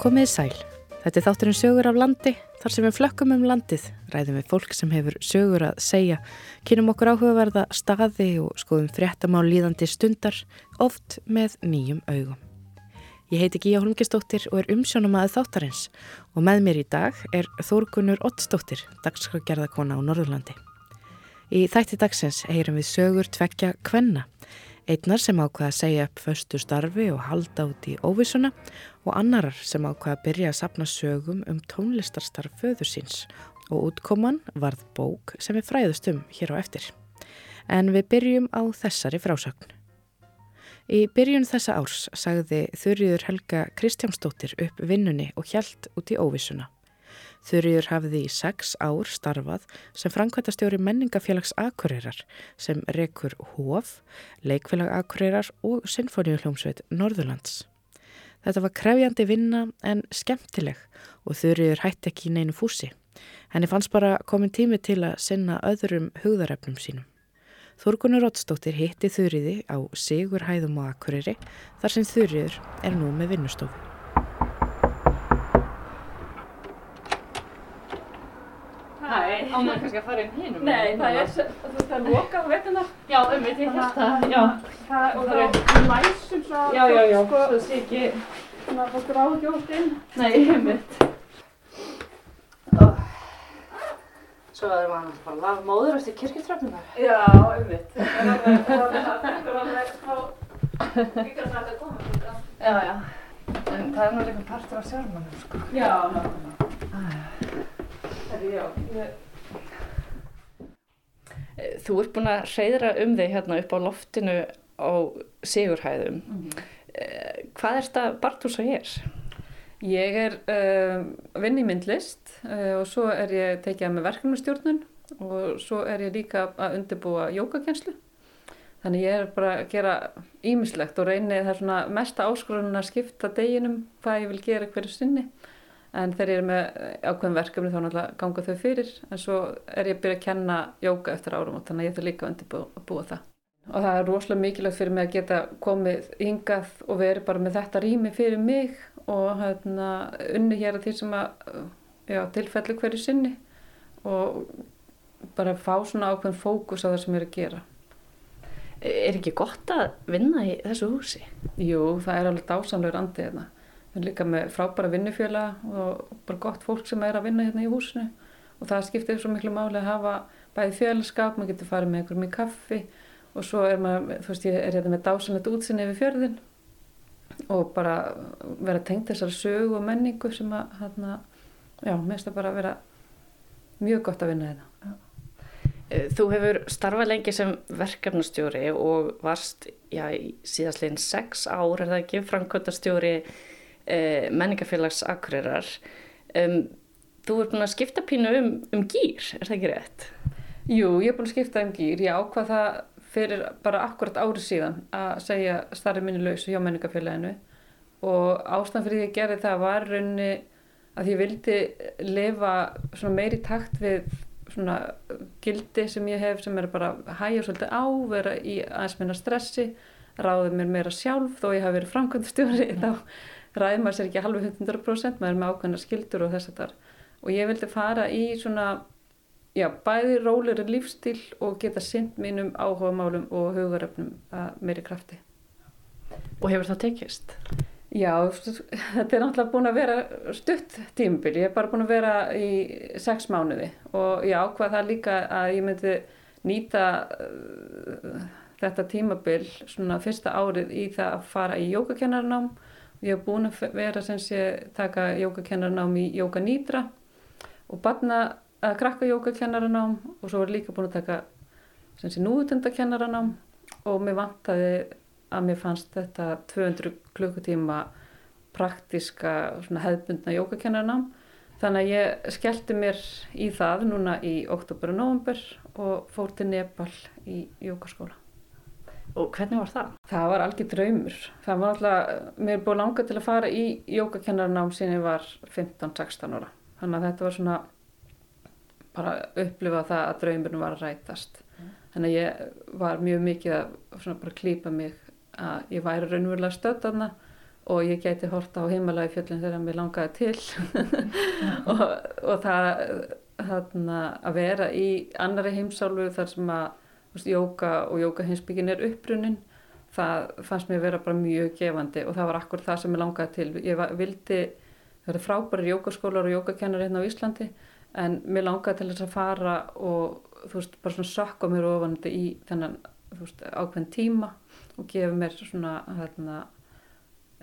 Komið sæl. Þetta er þátturinn sögur af landi. Þar sem við flökkum um landið, ræðum við fólk sem hefur sögur að segja, kynum okkur áhugaverða staði og skoðum fréttamál líðandi stundar, oft með nýjum augum. Ég heiti Gíja Holmgistóttir og er umsjónum aðeð þáttarins og með mér í dag er Þórgunur Ottstóttir, dagskrafgerðarkona á Norðurlandi. Í þætti dagsins heyrum við sögur tvekja kvenna, einnar sem ákvaða að segja upp föstu starfi og halda út í óvissuna og annarar sem ákvaða að byrja að sapna sögum um tónlistarstarf föður síns og útkoman varð bók sem við fræðust um hér á eftir. En við byrjum á þessari frásögn. Í byrjun þessa árs sagði Þurriður Helga Kristjánsdóttir upp vinnunni og hjælt út í óvissuna. Þurriður hafði í sex ár starfað sem framkvæmtastjóri menningafélags Akureyrar sem rekur HOF, Leikfélag Akureyrar og Sinfoníuhljómsveit Norðurlands. Þetta var krefjandi vinna en skemmtileg og Þurriður hætti ekki í neinu fúsi. Henni fannst bara komin tími til að sinna öðrum hugðarefnum sínum. Þorgunur Ottstóttir hitti Þurriði á Sigur Hæðum og Akureyri þar sem Þurriður er nú með vinnustofu. Hæ. Á maður kannski að fara inn hínum? Nei, það er, þú veist, það er lokað, þú veitum það. Já, um veit, ég held það, já. Það, og Það er læsum svo að Já, já, já, sko, svo sé ekki, svona að fólk ráði ekki ótt inn. nei, um veit. Svo erum við að fara að lafa móður eftir kirkjutröfnunar. Já, einmitt. Það er alveg, það er alveg, það er alveg, þá, líka það að koma. sko. Já, já. En það er nú líka partur af sjármannum, sko. Já, náttúrulega. Herri, já, Þú ert búin að reyðra um þig hérna upp á loftinu á Sigurhæðum. Eh, Hvað er þetta Bartús og hér? Ég er uh, að vinna í myndlist uh, og svo er ég tekið að með verkefnastjórnun og svo er ég líka að undirbúa jógakenslu. Þannig ég er bara að gera ímislegt og reyni það er svona mesta áskorun að skipta deginum hvað ég vil gera hverju sinni. En þegar ég er með ákveðin verkefni þá náttúrulega ganga þau fyrir en svo er ég að byrja að kenna jóga eftir árum og þannig að ég þarf líka að undirbúa það. Og það er rosalega mikilvægt fyrir mig að geta komið hingað og verið bara með þetta rými fyrir mig og hérna, unni hér að því sem að já, tilfellu hverju sinni og bara fá svona ákveðin fókus á það sem ég er að gera. Er ekki gott að vinna í þessu húsi? Jú, það er alveg dásamlegur andið hérna. Við erum líka með frábæra vinnufjöla og bara gott fólk sem er að vinna hérna í húsinu. Og það skiptir svo miklu máli að hafa bæði fjölaskap, maður getur farið með einhverjum í kaffi og svo er maður, þú veist, ég er hérna með dásamlegt útsinni yfir fjörðin og bara vera tengt þessari sögu og menningu sem að, hérna, já, mér finnst það bara að vera mjög gott að vinna hérna. Eh, Þú hefur starfað lengi sem verkefnastjóri og varst já, í síðastlegin sex ár er það ekki framkvæmtastjóri eh, menningafélags Akureyrar. Um, þú ert búin að skipta pínu um, um gýr, er það ekki rétt? Jú, ég er búin að skipta um gýr. Ég ákvað það fyrir bara akkurat árið síðan að segja starri minni lausu hjá menningafélaginu og ástæðan fyrir því að gera það var raunni að ég vildi lifa meiri takt við gildi sem ég hef sem er bara hægja svolítið á, vera í aðeins minna stressi, ráði mér meira sjálf þó ég hafi verið framkvæmdastjóri þá ræði maður sér ekki halvu 100% maður er með ákveðna skildur og þess að þar og ég vildi fara í svona já, bæði róleri lífstíl og geta synd mínum áhuga málum og hugaröfnum að meiri krafti. Og hefur það tekist? Já, þetta er náttúrulega búin að vera stutt tímabil, ég er bara búin að vera í sex mánuði og ég ákvað það líka að ég myndi nýta uh, þetta tímabil svona fyrsta árið í það að fara í jógakennarnám. Ég hef búin að vera sem sé taka jógakennarnám í Jóga Nýdra og barna að krakka jógakennarnám og svo er líka búin að taka sem sé núutendakennarnám og mér vantaði að mér fannst þetta 200 klukkutíma praktiska hefðbundna jógakennarnám þannig að ég skellti mér í það núna í oktober og november og fór til Nepal í jógaskóla. Og hvernig var það? Það var algjör draumur. Það var alltaf, mér er búin langa til að fara í jógakennarnám sín ég var 15-16 ára. Þannig að þetta var svona bara upplifa það að draumurinn var að rætast. Þannig að ég var mjög mikið að svona bara klípa mig að ég væri raunverulega stödd aðna og ég gæti horta á heimalagi fjöllin þegar mér langaði til og, og það þarna, að vera í annari heimsálfu þar sem að jóka og jóka heimsbyggin er uppbrunnin það fannst mér vera bara mjög gefandi og það var akkur það sem ég langaði til. Ég var, vildi, það eru frábæri jókaskólar og jókakennar hérna á Íslandi en mér langaði til þess að fara og þú veist, bara svona sökka mér ofandi í þennan, þú veist, ákveðin tíma og gefa mér svona hérna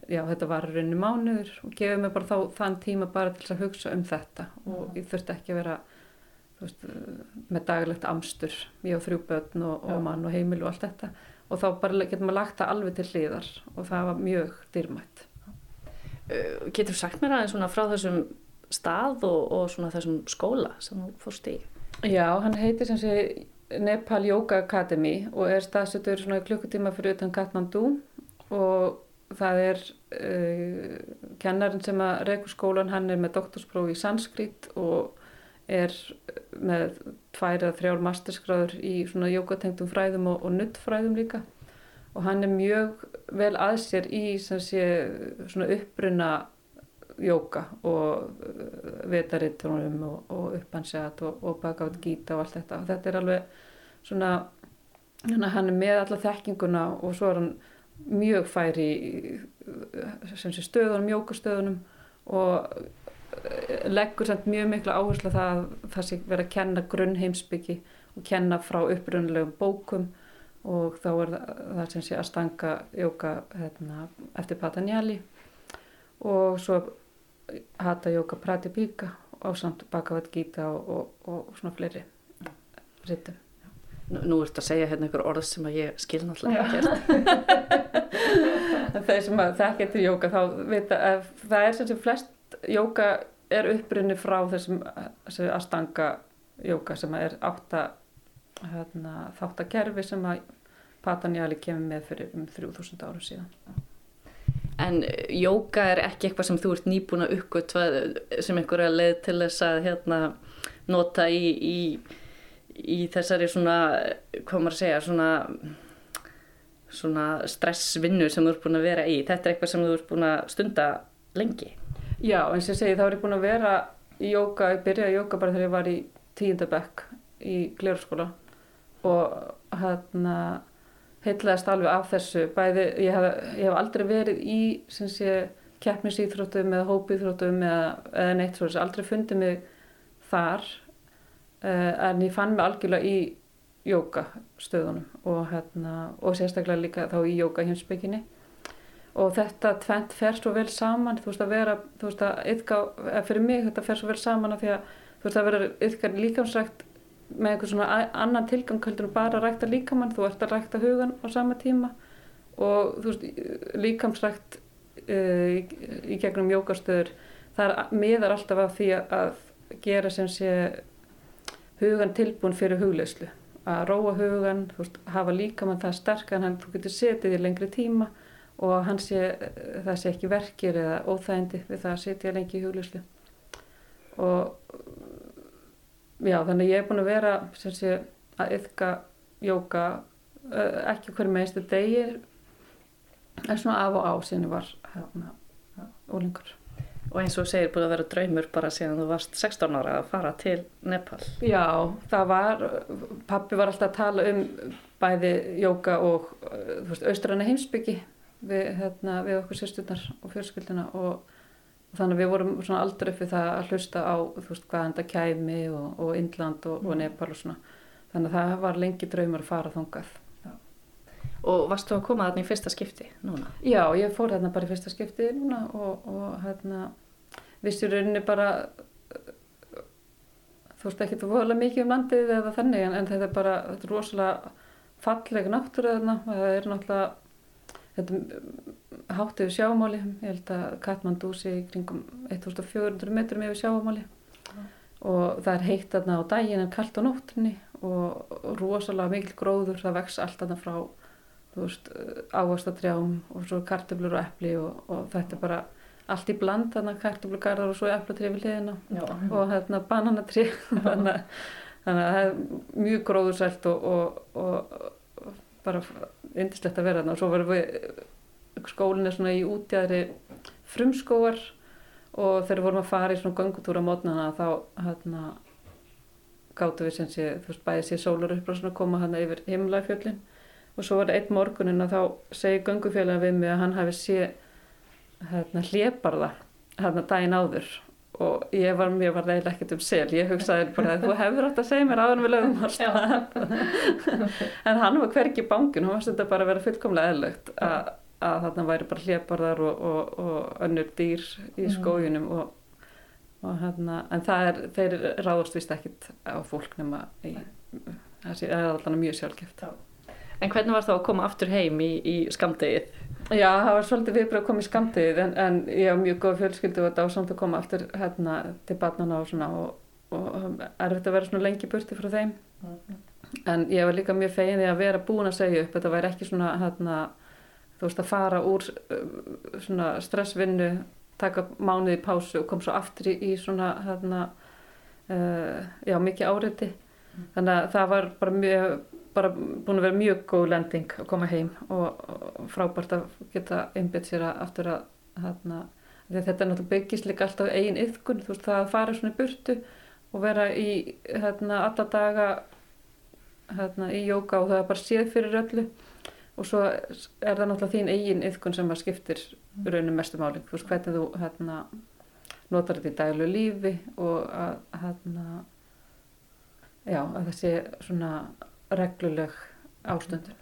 já, þetta var rauninni mánuður og gefið mér bara þá þann tíma bara til að hugsa um þetta. Og ég þurfti ekki að vera veist, með daglegt amstur ég og þrjú börn og, og mann og heimil og allt þetta. Og þá bara getur maður lagt það alveg til hliðar og það var mjög dýrmætt. Uh, Getur þú sagt mér aðeins svona frá þessum stað og, og svona þessum skóla sem þú fórst í? Já, hann heitir sem sé Nepal Yoga Academy og er staðsettur svona klukkutíma fyrir utan Kathmandu og það er uh, kennarinn sem að reyku skólan, hann er með doktorsprófi í sanskrit og er með tvær að þrjár masterskráður í svona jógatengtum fræðum og, og nuttfræðum líka. Og hann er mjög vel að sér í sem sé svona uppbruna jóka og uh, vetarittunum og, og uppansjat og, og bakaut gíta og allt þetta. Og þetta er alveg svona hann er með alla þekkinguna og svo er hann mjög færi í uh, stöðunum, jókastöðunum og leggur samt mjög miklu áherslu að það, það sé verið að kenna grunn heimsbyggi og kenna frá upprunnulegum bókum og þá er það, það sem sé að stanga jóka hérna, eftir Patanjali og svo Hatha Yoga Pratipika og samt Bhagavad Gita og, og, og svona fleiri rittum. Nú, nú ertu að segja hérna einhver orð sem að ég skil náttúrulega ekki Þeir sem að það getur jóka þá vita að það er sem sem flest jóka er uppbrunni frá þessum, þessum astanga jóka sem er átta hérna, þáttakerfi sem að Patanjali kemur með fyrir um 3000 árum síðan. En jóka er ekki eitthvað sem þú ert nýbúin að uppgötva sem einhverja leið til þess að hérna, nota í, í, í þessari svona, hvað maður að segja, svona, svona stressvinnu sem þú ert búin að vera í. Þetta er eitthvað sem þú ert búin að stunda lengi. Já, eins og ég segi þá er ég búin að vera í jóka, ég byrjaði í jóka bara þegar ég var í tíundabekk í Gleirskóla og hérna heitlaðist alveg af þessu. Bæði, ég hef, ég hef aldrei verið í keppnisýþróttum eða hópiþróttum eða, eða neitt svo, aldrei fundið mig þar uh, en ég fann mig algjörlega í jókastöðunum og, hérna, og sérstaklega líka þá í jókahinsbygginni og þetta tvent fer svo vel saman þú veist að vera, þú veist að ytka, fyrir mig þetta fer svo vel saman að því að þú veist að vera ytkar líkamsrækt með einhvern svona annan tilgang heldur bara að rækta líkamann, þú ert að rækta hugan á sama tíma. Og þú veist, líkamsrækt uh, í, í gegnum jókastöður það er, miðar alltaf af því að gera sem sé hugan tilbúin fyrir hugleyslu að róa hugan, þú veist, hafa líkamann það sterkan, hann, þú getur setið í lengri tíma og hann sé það sé ekki verkir eða óþægindi við það að setja lengi í hugleyslu og já, þannig ég er búin að vera sé, að yfka jóka ekki hver meðstu degir en svona af og á ég var hérna, ólingur Og eins og segir búin að vera draumur bara síðan þú varst 16 ára að fara til Nepal. Já, það var, pappi var alltaf að tala um bæði jóka og þú veist, austræna heimsbyggi við, hérna, við okkur sérstundar og fjölskyldina og og þannig að við vorum svona aldrei fyrir það að hlusta á þú veist hvaðan það kæmi og, og Indland og, og Nepal og svona þannig að það var lengi draumar að fara þongað Já. Og varst þú að koma þarna í fyrsta skipti núna? Já, ég fór þarna bara í fyrsta skipti núna og, og hérna vissur rauninni bara þú veist ekki þú voðalega mikið um landið eða þannig en, en þetta er bara þetta er rosalega falleg náttúru þarna það er náttúrulega þetta hátt yfir sjámáli ég held að Katmandu sé í kringum 1400 metrum yfir sjámáli mm. og það er heitt aðna á daginn en kallt á nóttinni og, og rosalega mikil gróður. Það vex allt aðna frá ávastatrjám og svo kartöflur og eppli og, og þetta er bara allt í bland þarna kartöflugarðar og svo eplatrið við liðina og hérna bananatrið þannig, að það er mjög gróðursælt og, og bara yndislegt að vera þarna. Og svo verðum við skólinn er svona í útjæðri frumskóar og þegar við vorum að fara í svona göngutúra mótnana þá hérna gáttu við sem sé, þú veist, bæði sé sólar upp og svona koma hann yfir himlæfjöllin og svo var það eitt morgunin að þá segi göngufélagin við mig að hann hafi sé hérna hlébarða hérna daginn áður og ég var, mér var það ekkert um sel, ég hugsaði bara að þú hefur átt að segja mér áður við lögum en hann var hvergi í bankin, hann var þetta bara að vera fullkomlega eðlögt að, að þarna væri bara hlébarðar og, og, og önnur dýr í skójunum og, og hérna, en það er, þeir ráðast vist ekkit á fólk nema í, það er allan mjög sjálfgeft. En hvernig var þá að koma aftur heim í, í skamdegið? Já, það var svolítið viðbröð að koma í skamdegið en, en ég haf mjög góð fjölskyldu og þetta ásamt að koma aftur hérna til barnana og svona og, og erfitt að vera svona lengi burti frá þeim. En ég var líka mjög fegin því að vera búin að segja upp, þetta væri ekki svona hérna, þú veist að fara úr uh, svona stressvinnu, taka mánuði í pásu og kom svo aftur í, svona hérna, uh, já mikið áreiti. Þannig að það var bara mjög bara búin að vera mjög góð lending að koma heim og, og frábært að geta einbytt sér að aftur að þarna, því að þetta er náttúrulega byggist líka alltaf eigin yðkun, þú veist það að fara svona í burtu og vera í hérna alla daga hérna í jóka og það er bara séð fyrir öllu og svo er það náttúrulega þín eigin yðkun sem að skiptir raunum mestu máli, þú veist hvernig þú hérna notar þetta í daglu lífi og að hérna já, að það sé svona regluleg ástundun.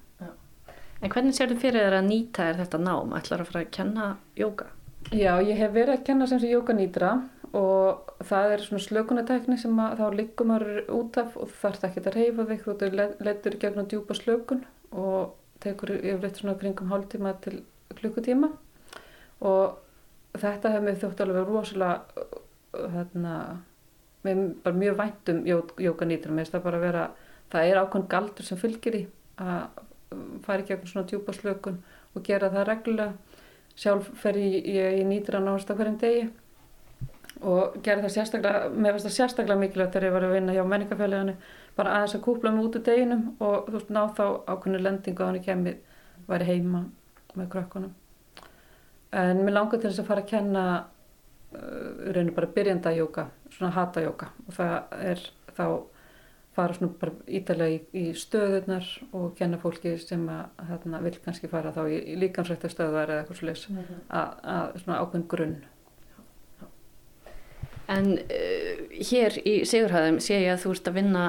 En hvernig sérðu fyrir þér að nýta er þetta nám? Ætlar að fara að kenna jóka? Já, ég hef verið að kenna sem sé jóka nýtra og það er svona slökunatækni sem að þá liggum maður út af og þarf ekki að reyfa þig þú letur gegnum djúpa slökun og tekur yfirleitt svona kringum hálftíma til klukkutíma og þetta hefur mig þjótt alveg rosalega hérna, með bara mjög væntum jóka nýtra, mér finnst það bara að vera það er ákveðin galdur sem fylgir í að fara í gegnum svona djúpa slökun og gera það reglulega. Sjálf fer ég, ég nýtir að náast á hverjum degi og gera það sérstaklega, mér finnst það sérstaklega mikilvægt þegar ég var að vinna hjá menningafélaginu bara aðeins að kúpla mig út úr deginum og þú veist ná þá ákveðinu lendingu að hann kemur, væri heima með krökkunum. En mér langar til þess að fara að kenna uh, rauninu bara byrjanda jóka, svona hata jóka og það er þá fara svona bara ítalega í, í stöðunar og kenna fólki sem að hérna, vil kannski fara þá í, í líkansrættu stöðar eða eitthvað svolítið mm -hmm. að svona ákveðin grunn. En uh, hér í Sigurhæðum sé ég að þú ert að vinna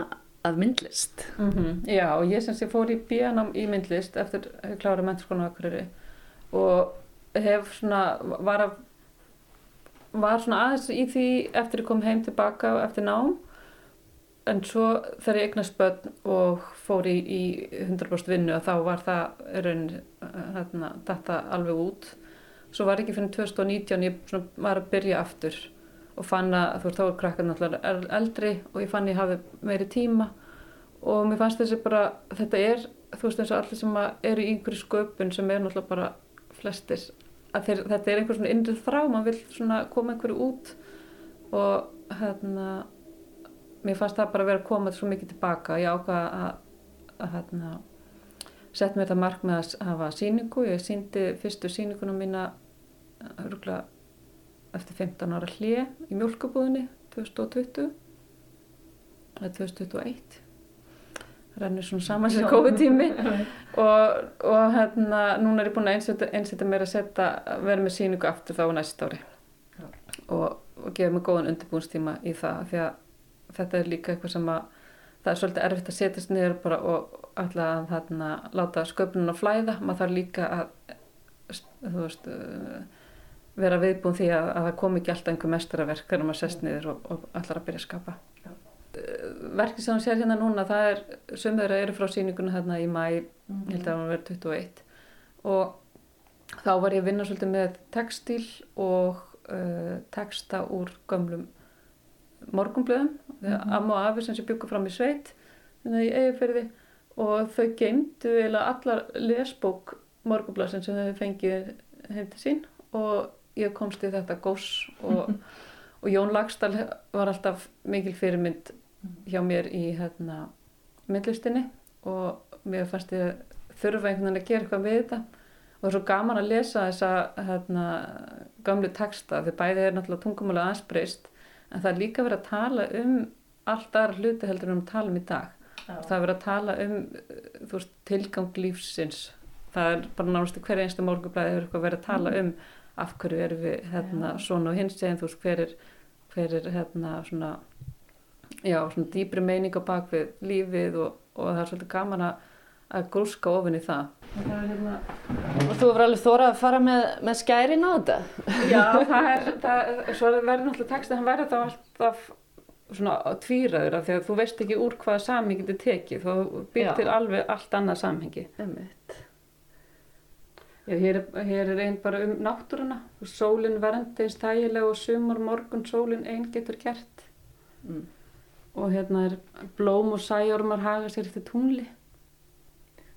að myndlist. Mm -hmm. Já og ég sem sé fór í bíanám í myndlist eftir að klára mennskona akkuriri og hef svona, var, að, var svona aðeins í því eftir að kom heim tilbaka eftir nám en svo þegar ég eignast börn og fór í, í 100% vinnu að þá var það raun, hérna, þetta alveg út. Svo var ekki fyrir 2019 ég var að byrja aftur og fann að þú veist þá er krakkarna alltaf eldri og ég fann ég hafi meiri tíma. Og mér fannst þessi bara þetta er þú veist eins og allir sem eru í einhverju sköpun sem er náttúrulega bara flestir að þeir, þetta er einhver svona innrið þrá maður vil svona koma einhverju út. Og hérna mér fannst það bara að vera að koma svo mikið tilbaka. Ég ákvaða að, að hérna, setja mér það mark með að hafa síningu, ég síndi fyrstu síningunum mína örgulega eftir 15 ára hlið í mjölkubúðinni 2020 eða 2021 rennur svona saman sér COVID-tími. Og, og hérna núna er ég búin að einsetja mér að setja vera með síningu aftur þá næst ári. Og, og gefa mig góðan undirbúinstíma í það því að þetta er líka eitthvað sem að það er svolítið erfitt að setjast niður bara og alltaf að þarna, láta sköpunum að flæða, maður þarf líka að þú veist vera viðbúin því að, að það kom ekki alltaf einhver mestaraverk þegar maður sest niður og, og allar að byrja að skapa. Verkið sem hún sér hérna núna það er, sömur eru frá síningunum hérna í mæ, mm -hmm. held að var verið 21 og þá var ég að vinna svolítið með textíl og uh, texta úr gömlum morgunblöðum mm -hmm. amma og afi sem sé byggur fram í sveit hérna í eigafyrði og þau geimdu eiginlega allar lesbók morgunblöðsinn sem þau fengið heim til sín og ég komst í þetta gós og, og Jón Lagstall var alltaf mikil fyrirmynd hjá mér í hérna, myndlistinni og mér fannst ég þurfa einhvern veginn að gera eitthvað við þetta og það var svo gaman að lesa þessa hérna, gamlu texta því bæði er náttúrulega tungumála aðsbreyst en það er líka verið að tala um allt aðra hluti heldur en um tala um í dag. Já. það er verið að tala um þú veist, tilgang lífsins. Það er bara náttúrulega hver einstu morgublaði hefur verið að tala um af hverju erum við hérna, svona og hins veist hver er, hver er hérna svona já, svona dýpri meining á bakvið lífið og, og það er svolítið gaman að, að grúska ofin í það og það er hérna Og þú hefur alveg þórað að fara með, með skærin á þetta? Já, það er, það, svo verður náttúrulega textið, hann verður þá alltaf svona tvíraður af því að þú veist ekki úr hvaða samhengi þetta tekið, Já. til alveg allt annað samhengi. Einmitt. Já, hér, er- hér er einn bara um náttúruna, sólinn verndi eins þægilega og sumar morgun sólinn einn getur gert. Mm. Og hérna er blóm og sæjormar haga sér eftir tungli.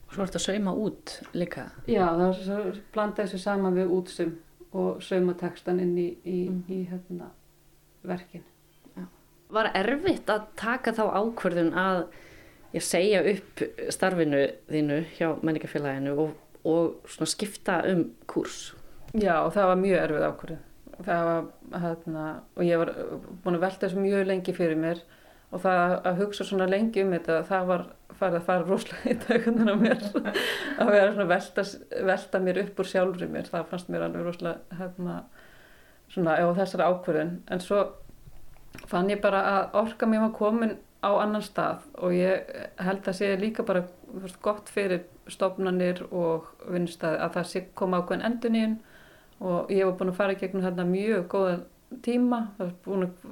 Og svo er þetta að sauma út líka. Já, það er svo blanda þessu saman við útsum og saumatekstan inn í, í, í hérna, verkin. Var erfitt að taka þá ákvörðun að ég segja upp starfinu þínu hjá menningafélaginu og, og svona skipta um kúrs? Já, og það var mjög erfið ákvörðun. Það var, hérna, og ég var búin að velta þessu mjög lengi fyrir mér og það að hugsa svona lengi um þetta, það var farið að fara rosalega í taugunar á mér. að vera svona velta, velta mér upp úr sjálfri mér, það fannst mér alveg rosalega, hérna, svona, já, þessari ákvörðun. En svo fann ég bara að orka mér var komin á annan stað og ég held að sé líka bara veist, gott fyrir stofnanir og vinnstæði að það sé koma ákveðin enduníun og ég var búin að fara í gegnum þarna mjög góða tíma það var, búin að,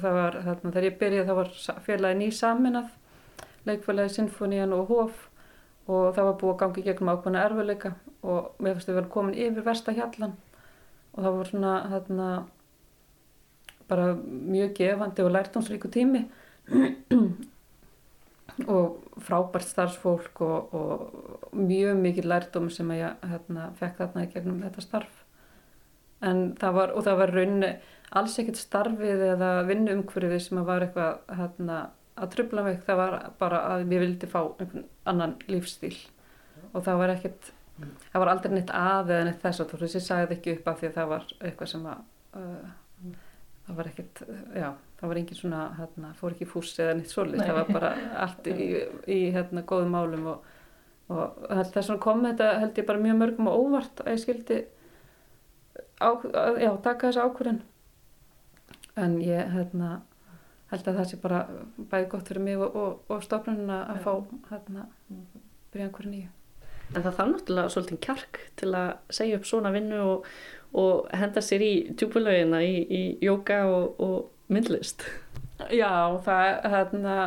það var þarna, þegar ég byrjaði það var félagi ný saminað leikfélagi Sinfonían og Hof og það var búið að gangi gegnum ákveðina erfileika og mér finnst við verið komin yfir versta hjallan og það var svona þarna bara mjög gefandi og lærtónsríku tími. Og frábært starfsfólk og, og mjög mikið lærdóm sem ég hérna, fekk þarna í gegnum þetta starf. En það var, og það var raunni alls ekkert starfið eða vinnuumhverfið sem var eitthvað hérna, að trubla mig, það var bara að ég vildi fá einhvern annan lífstíl og það var ekkert það var aldrei neitt að eða neitt þess að þú veist, ég sagði ekki upp af því að það var eitthvað sem að uh, það var ekkert, já, það var engin svona hérna, fór ekki fús eða neitt svolít það var bara allt í, í hérna, góðum málum og, og þess vegna kom þetta held ég bara mjög mörgum og óvart að ég skildi á, að, já, taka þessu ákvörðin en ég hérna, held að það sé bara bæði gott fyrir mig og, og, og stofnunina að fá hérna, byrja einhverju nýju En það þarf náttúrulega svolítið kjark til að segja upp svona vinnu og, og henda sér í djúbulögina í, í jóka og, og myndlist. Já, það, hérna,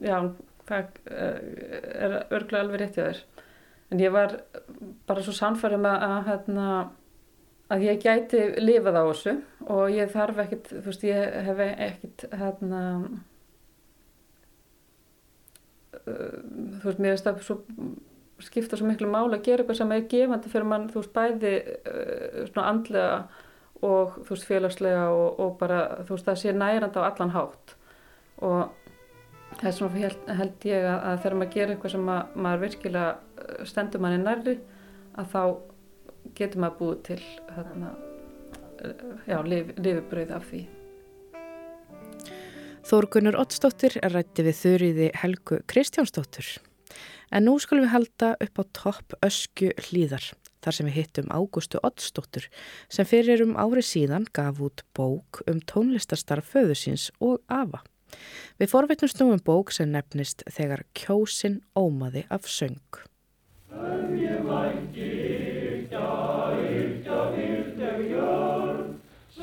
já, það eh, er örglega alveg rétt hjá þér. En ég var bara svo sannfærið með að, hérna, að ég gæti lifað á þessu og ég þarf ekkit, þú veist, ég hef ekkit, hérna, þú veist, mér veist að svo skipta svo miklu máli að gera eitthvað sem er gefandi fyrir mann, þú veist, bæði uh, svona andlega og þú veist, félagslega og, og bara, þú veist, það sé nærandi á allan hátt. Og þess vegna held, held ég að, þegar maður gerir eitthvað sem að, maður virkilega uh, stendur manni nærri að þá getur maður búið til hérna, já, lif, lifibröð af því. Þórgunur Ottsdóttir er rætti við þurriði Helgu Kristjánsdóttur. En nú skulum við halda upp á topp ösku hlýðar, þar sem við hittum Ágústu Ottsdóttur, sem fyrir um ári síðan gaf út bók um tónlistarstarf föðusins og afa. Við forveitnumst nú um bók sem nefnist Þegar kjósin ómaði af söng.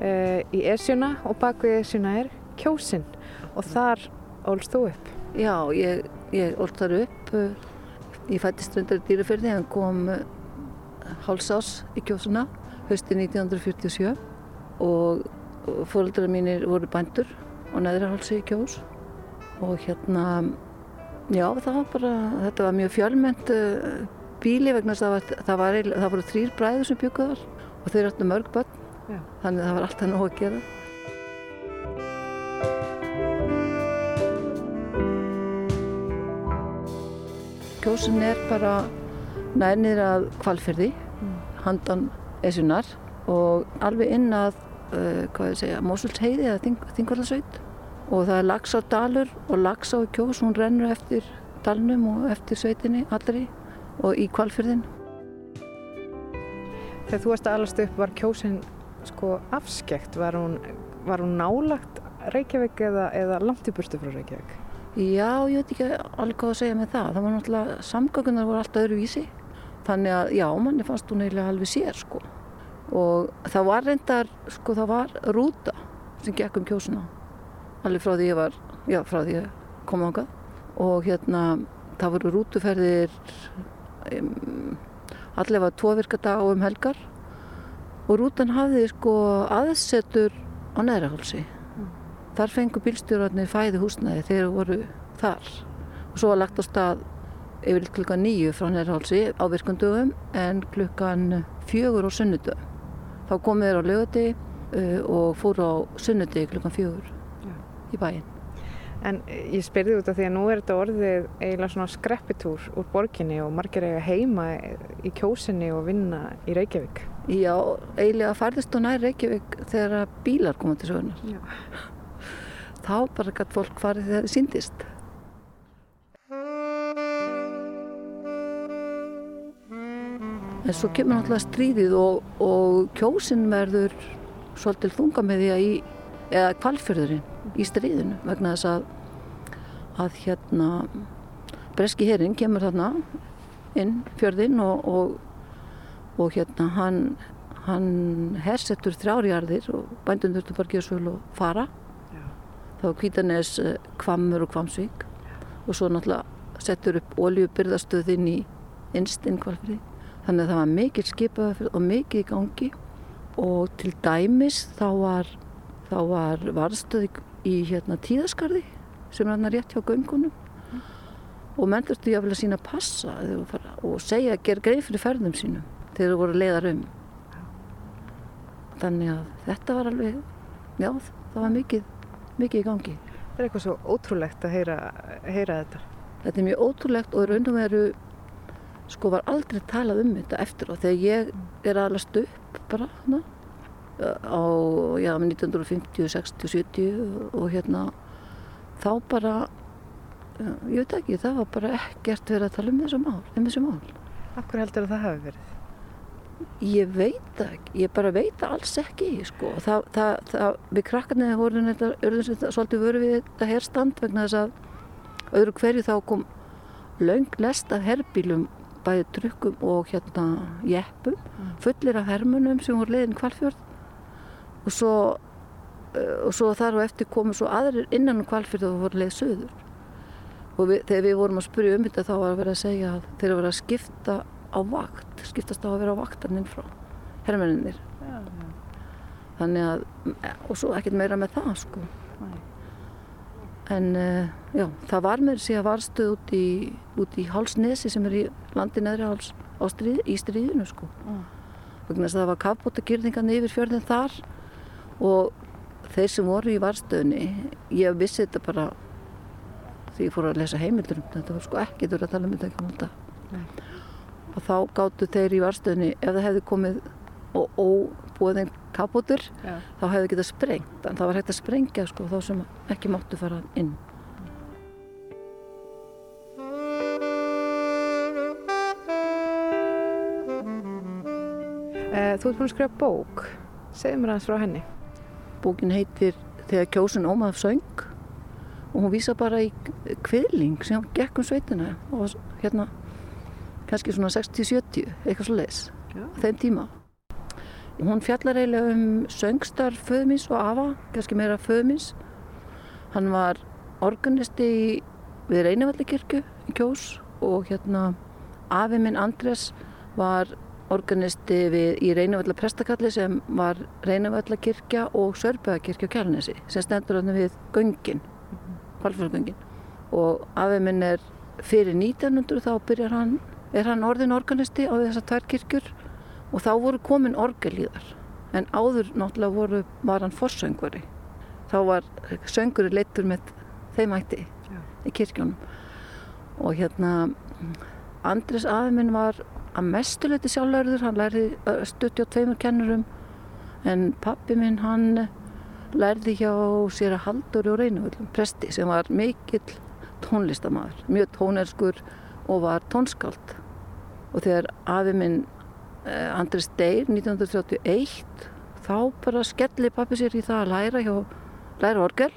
uh, í Esjuna og bak við Esjuna er kjósin og þar ólst þú upp. Já, ég, ég ólst þar upp. uh, Ég fættist reyndar í dýrafyrði en kom uh, hálsás í kjósuna, hösti 1947 og fóreldrar mínir voru bændur og neðrihálsi í kjós og hérna, já það var bara, þetta var mjög fjölmend uh, bíli vegna það, var, það, var, það voru þrýr bræður sem bygguð þar og þeir áttu mörg börn, Já. þannig að það var alltaf nóg að gera. Kjósin er bara nærnir að kvalfyrði, handan esjunar og alveg inn að, uh, hvað ég segja, Mosulsheiði eða Þing, Þingvallarsveit og það er Laxárdalur og í kjós, hún rennur eftir dalnum og eftir sveitinni allri og í kvalfyrðin. Þegar þú varst að alast upp var kjósin sko afskekt, var hún, var hún nálagt Reykjavík eða, eða langt í burtu frá Reykjavík? Já, ég veit ekki alveg hvað að segja með það. Það var náttúrulega, samgöngunar voru alltaf öðruvísi. Þannig að já, manni fannst hún eiginlega alveg sér sko. Og það var reyndar, sko það var rúta sem gekk um kjósuna. Alveg frá því ég var, já frá því ég kom ángað. Og hérna, það voru rútuferðir um, allavega tvo virka dag og um helgar. Og rútan hafði sko aðsetur á neðrahálsi. Þar fengu bílstjórarnir fæði húsnæði þegar þeir voru þar. Og svo var lagt á stað yfir klukkan nýju frá Nærhálsi á virkundugum en klukkan fjögur á sunnudum. Þá komið þeir á lögati uh, og fóru á sunnudi klukkan fjögur Já. í bæinn. En ég spyrði út af því að nú er þetta orðið eiginlega svona skreppitúr úr borginni og margir eiga heima í kjósinni og vinna í Reykjavík. Já, eiginlega færðist og nær Reykjavík þegar bílar koma til sögunar. Já. Þá bara gætt fólk farið þegar það síndist. En svo kemur náttúrulega stríðið og, og kjósin verður svolítið þunga með því að í, eða kvalfjörðurinn í stríðinu vegna þess að, að hérna breski herinn kemur þarna inn fjörðinn og, og, og hérna hann, hann hersettur þrjárjarðir og bændun þurftu bara að gera svölu og fara. Já. Var Kvítanes, Kvammur og Kvamsvík og svo náttúrulega settur upp oljubyrðastöð inn í innst inn kvalfyrði. Þannig að það var mikil skipaðafyrð og mikið í gangi og til dæmis þá var, þá var varðstöð í, hérna, tíðaskarði sem er hérna rétt hjá göngunum og menn þurftu jáfnvel að sína passa þegar þú fara- og segja að gera greið fyrir ferðum sínum þegar þú voru leiðar um. Þannig að þetta var alveg, já það var mikið, mikið í gangi. Það er eitthvað svo ótrúlegt að heyra, heyra þetta. Þetta er mjög ótrúlegt og raun og veru sko var aldrei talað um þetta eftir og þegar ég er aðlast upp bara hana, á já, 1950, 60, 70 og hérna þá bara ég veit ekki, það var bara ekkert verið að tala um þessu mál, um þessu mál. Akkur heldur að það hafi verið? Ég veit ekki, ég bara veit alls ekki sko. það, það, það, við krakkarnir vorum svolítið vöru við þetta herstand vegna þess að öðru hverju þá kom löng lest af herbílum bæði trukkum og hérna jeppum, fullir af hermunum sem voru leiðin kvalfjörð og svo, uh, og svo þar og eftir komu svo aðrir innan um kvalfjörð og voru leið söður og við, þegar við vorum að spyrja um þetta þá var að vera að segja að þeir eru að vera að skipta á vakt, skiptast á að vera á vaktarninn frá hermenninir þannig að, og svo ekkert meira með það sko. En uh, já, það var með sér varstuð út í, út í Hálsnesi sem er í landi neðri háls stríð, í stríðinu sko. Vegna þess að það var kafbótagirðingan yfir fjörðin þar og þeir sem voru í varstöðunni ég vissi þetta bara því ég fór að lesa heimildur um þetta var sko ekki þurfa að tala um þetta ekki um þetta og þá gáttu þeir í varstöðunni ef það hefði komið og óbúið þeim kafbótur Já. þá hefði getað sprengt en það var hægt að sprengja sko þá sem ekki máttu fara inn Eh, Þú ert búin að skrifa bók. Segðu mér aðeins frá henni. Bókin heitir Þegar kjósin ómað söng og hún vísa bara í kviðling sem gekk um sveitina og hérna kannski svona 60-70 eitthvað svo leis Já. á þeim tíma hún fjallar eiginlega um söngstar föðumins og afa kannski meira föðumins hann var organisti í, við Reynavallakirkju í kjós og hérna afi minn Andres var organisti við, í Reynavölla prestakalli sem var Reynavölla kirkja og Sörbæðakirkja á Kjálnesi sem stendur hann við göngin, Hvalfjörðgöngin. Og afið minn er fyrir 1900 þá byrjar hann, er hann orðin organisti á þessar tvær kirkjur og þá voru komin orgelíðar. En áður náttúrulega voru, var hann forsöngvari. Þá var sönguri leittur með þeim ætti í kirkjónum. Og hérna, Andres afi minn var að mestuleiti sjálflærður, hann lærði stutti á tveimur kennurum en pappi minn hann lærði hjá sér að Halldóri og Reynavöldum, presti sem var mikill tónlistamæður, mjög tónerskur og var tónskáld. Og þegar afi minn eh, Andres Deyr 1931 þá bara skelli pappi sér í það að læra hjá læra orgel.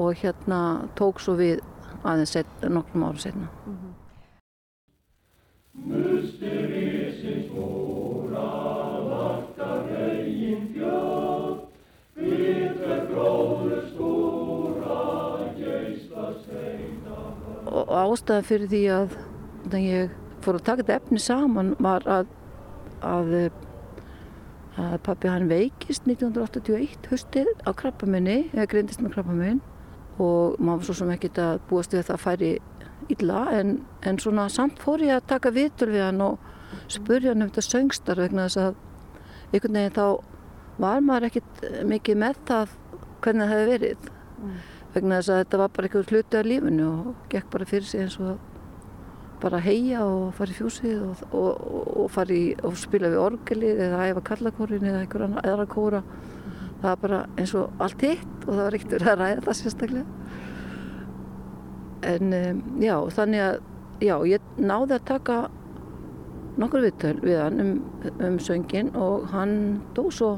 Og hérna tók svo við aðeins nokkrum árum setna. Ástæðan fyrir því að að ég fór að taka þetta efni saman var að, að, að pappi hann veikist 1981 hustið á krabbamenni, eða greindist með krabbamenn og maður svo sem ekkert að búast við að það færi illa en, en svona samt fór ég að taka vitul við hann og spurja hann um þetta söngstar vegna þess að einhvern veginn þá var maður ekkert mikið með það hvernig það hefði verið. Vegna þess að þetta var bara einhver hluti af lífinu og gekk bara fyrir sig eins og bara heia og fara í fjúsið og, og, og, og í og spila við orgelið eða æfa kallakórin eða einhver annar aðra kóra. Það var bara eins og allt hitt og það var ekkert verið að ræða það sérstaklega en um, já, þannig að já, ég náði að taka nokkur viðtöl við hann um, um söngin og hann dó svo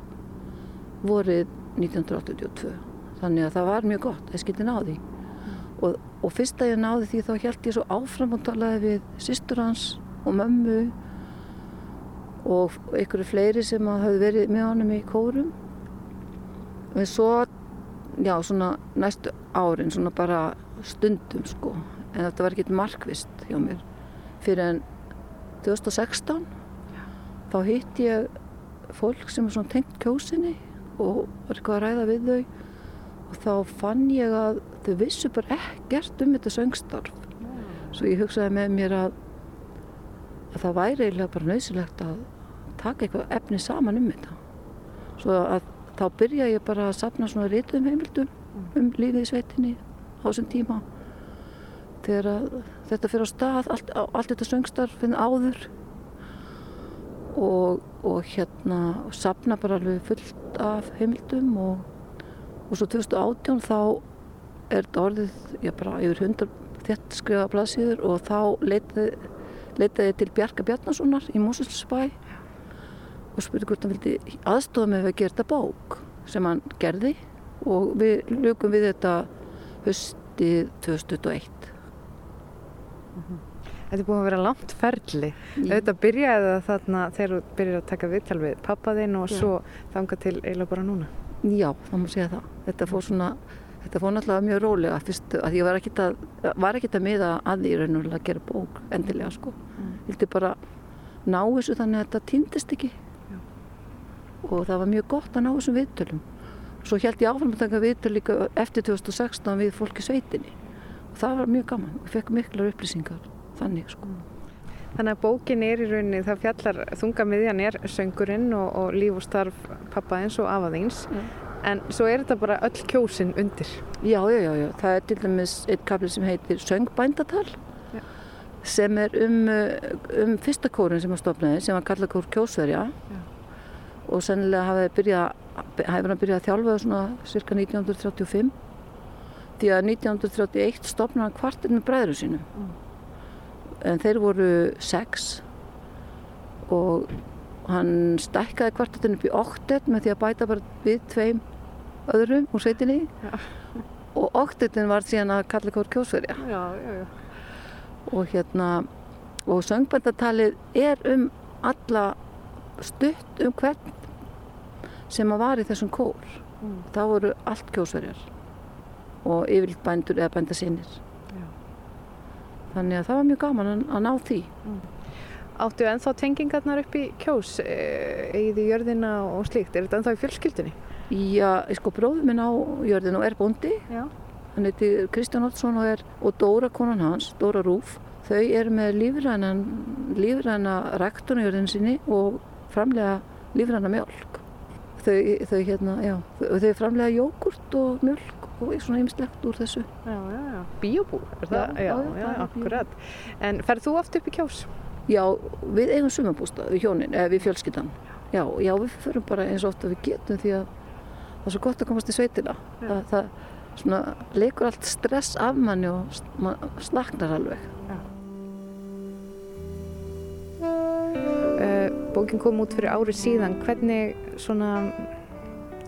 vorið 1982 þannig að það var mjög gott, ég skildi náði. Og, og fyrst að ég náði því þá held ég svo áfram og talaði við systur hans og mömmu og einhverju fleiri sem hafði verið með honum í kórum. Og svo já, svona næstu árin svona bara stundum sko. En þetta var ekkert markvist hjá mér. Fyrir en 2016 þá hitt ég fólk sem er svona tengt kjósinni og var eitthvað að ræða við þau. Og þá fann ég að þau vissu bara ekkert um þetta söngstarf. Svo ég hugsaði með mér að, að það væri eiginlega bara nöðsilegt að taka eitthvað efni saman um þetta. Svo að þá byrja ég bara að sapna svona rítum heimildum um lífið í sveitinni á þessum tíma. Þegar þetta fyrir á stað allt, allt þetta söngstarf finn áður. Og, og hérna sapna bara alveg fullt af heimildum og, og svo 2018 þá er þetta orðið já, bara yfir 100 þett skrifa blaðsíður og þá leitaði, leitaði til Bjarka Bjarnasonar í Moselsbæ og spurði hvort hann vildi aðstofa með að gera þetta bók sem hann gerði. Og við lukum við þetta höstið 2001 Þetta er búin að vera langt ferli. Þetta byrjaði það þarna þegar þú byrjar að taka viðtal við pappaðinn og Já. svo þanga til eiginlega bara núna. Já, það má segja það. Þetta fór svona, þetta fór náttúrulega mjög rólega fyrst að ég var ekkert að, var ekkert að miða að því raunulega að gera bók endilega sko. Mm. Vildi bara ná þessu þannig að þetta týndist ekki. Og það var mjög gott að ná þessum viðtölum. Svo held ég áfram að taka viðtöl líka eftir 2016 við fólk í sveitinni. Og það var mjög gaman. Ég fekk miklar upplýsingar þannig sko. Þannig að bókin er í rauninni, það fjallar þungamiðjan er söngurinn og, og líf og starf pappaðins og afaðins. En svo er þetta bara öll kjósin undir. Já, já, já, já. Það er til dæmis einn kapli sem heitir Söngbændatal Já. sem er um, um fyrsta kórin sem var stofnaði sem var kallað kór Kjósverja Já. og sennilega hafði byrjað, hefur hann byrjað að þjálfa svona cirka 1935 því að 1931 stofnaði hann kvartir með bræður sínum. En þeir voru sex. Og hann stækkaði kvartetinn upp í oktet með því að bæta bara við tveim öðrum úr sveitinni. Og oktetin var síðan að kalla kór kjósverja. Já, já, já. og hérna og söngbændatalið er um alla stutt um hvern sem að var í þessum kór Mm. það voru allt kjósverjar og yfirleitt bændur eða bændasinnir þannig að það var mjög gaman að, að ná því Áttu ennþá tengingarnar upp í kjós, eigið í jörðina og slíkt? Er þetta ennþá í fjölskyldunni? Já, sko bróður minn á jörðinu er bóndi. Já. Hann heiti Kristján Olsson og, er, og Dóra konan hans, Dóra Rúf. Þau eru með lífræna, lífræna ræktunarjörðin sinni og framlega lífræna mjölk. Þau, þau, hérna, já, þau, framlega jógurt og mjölk og svona ymslegt úr þessu. Já, já, já. Bíobú, er það? Já, já, já, akkurat. En ferð þú oft upp í kjós? Já, við eigum sumabústað við hjónin, eða við fjölskyldan. Já, já, við förum bara eins og ofta við getum því að það er svo gott að komast í sveitina. Það, það svona, leikur allt stress af manni og s- maður slaknar alveg. Bókin kom út fyrir ári síðan. Hvernig, svona,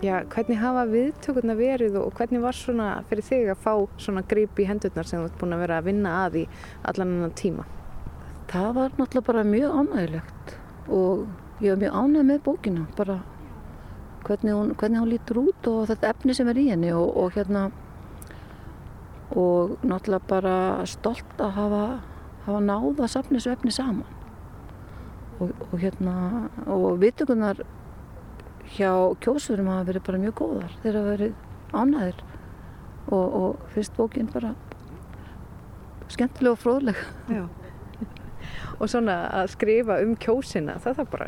já, hvernig hafa viðtökurna verið og hvernig var svona fyrir þig að fá svona grip í hendurnar sem þú ert búin að vera að vinna að í allan annan tíma? Það var náttúrulega bara mjög ánægilegt og ég var mjög ánæg með bókina, bara hvernig hún, hvernig hún lítur út og þetta efni sem er í henni og, og hérna og náttúrulega bara stolt að hafa, hafa náð að safna þessu efni saman og, og hérna og viðtökunar hjá kjósurum hafa verið bara mjög góðar þeir hafa verið ánæðir og, og finnst bókin bara skemmtileg og fróðleg Já. Og svona að skrifa um kjósina, það þarf bara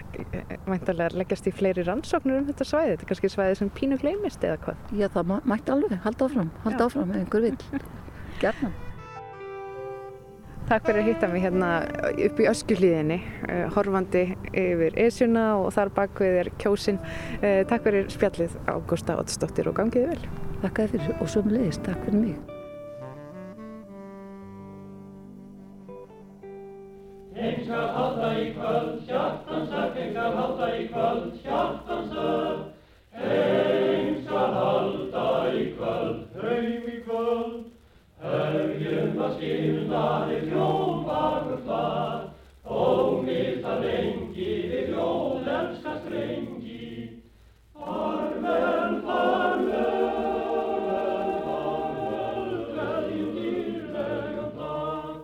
væntalega að leggjast í fleiri rannsóknir um þetta svæði. Þetta er kannski svæði sem pínu gleymist eða hvað? Já, það mætti alveg, halda áfram, halda Já. áfram einhver vill. Gerna. Takk fyrir að hitta mig hérna upp í öskuhlíðinni, uh, horfandi yfir Esjuna og þar bakvið er kjósin. Uh, takk fyrir spjallið Ágústa Oddsdóttir og gangiði vel. Þakka þér fyrir og sömulegis, takk fyrir mig.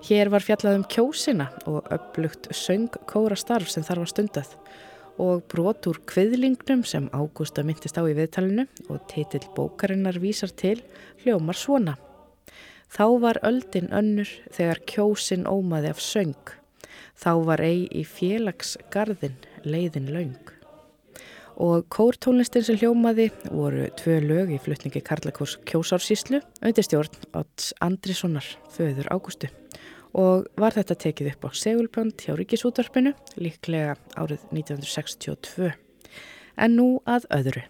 Hér var fjallað um kjósina og upplugt söngkóra starf sem þar var stundað og brot úr kviðlingnum sem Ágústa myndist á í viðtalinu og titill bókarinnar vísar til hljómar svona. Þá var öldin önnur þegar kjósin ómaði af söng. Þá var ei í félagsgarðin leiðin laung. Og kórtónlistin sem hljómaði voru tvö lög í flutningi Karlakós kjósársíslu undir stjórn Odds Andrissonar, föður Ágústu. Og var þetta tekið upp á segulbjönd hjá Ríkisútvarpinu, líklega árið 1962. En nú að öðru.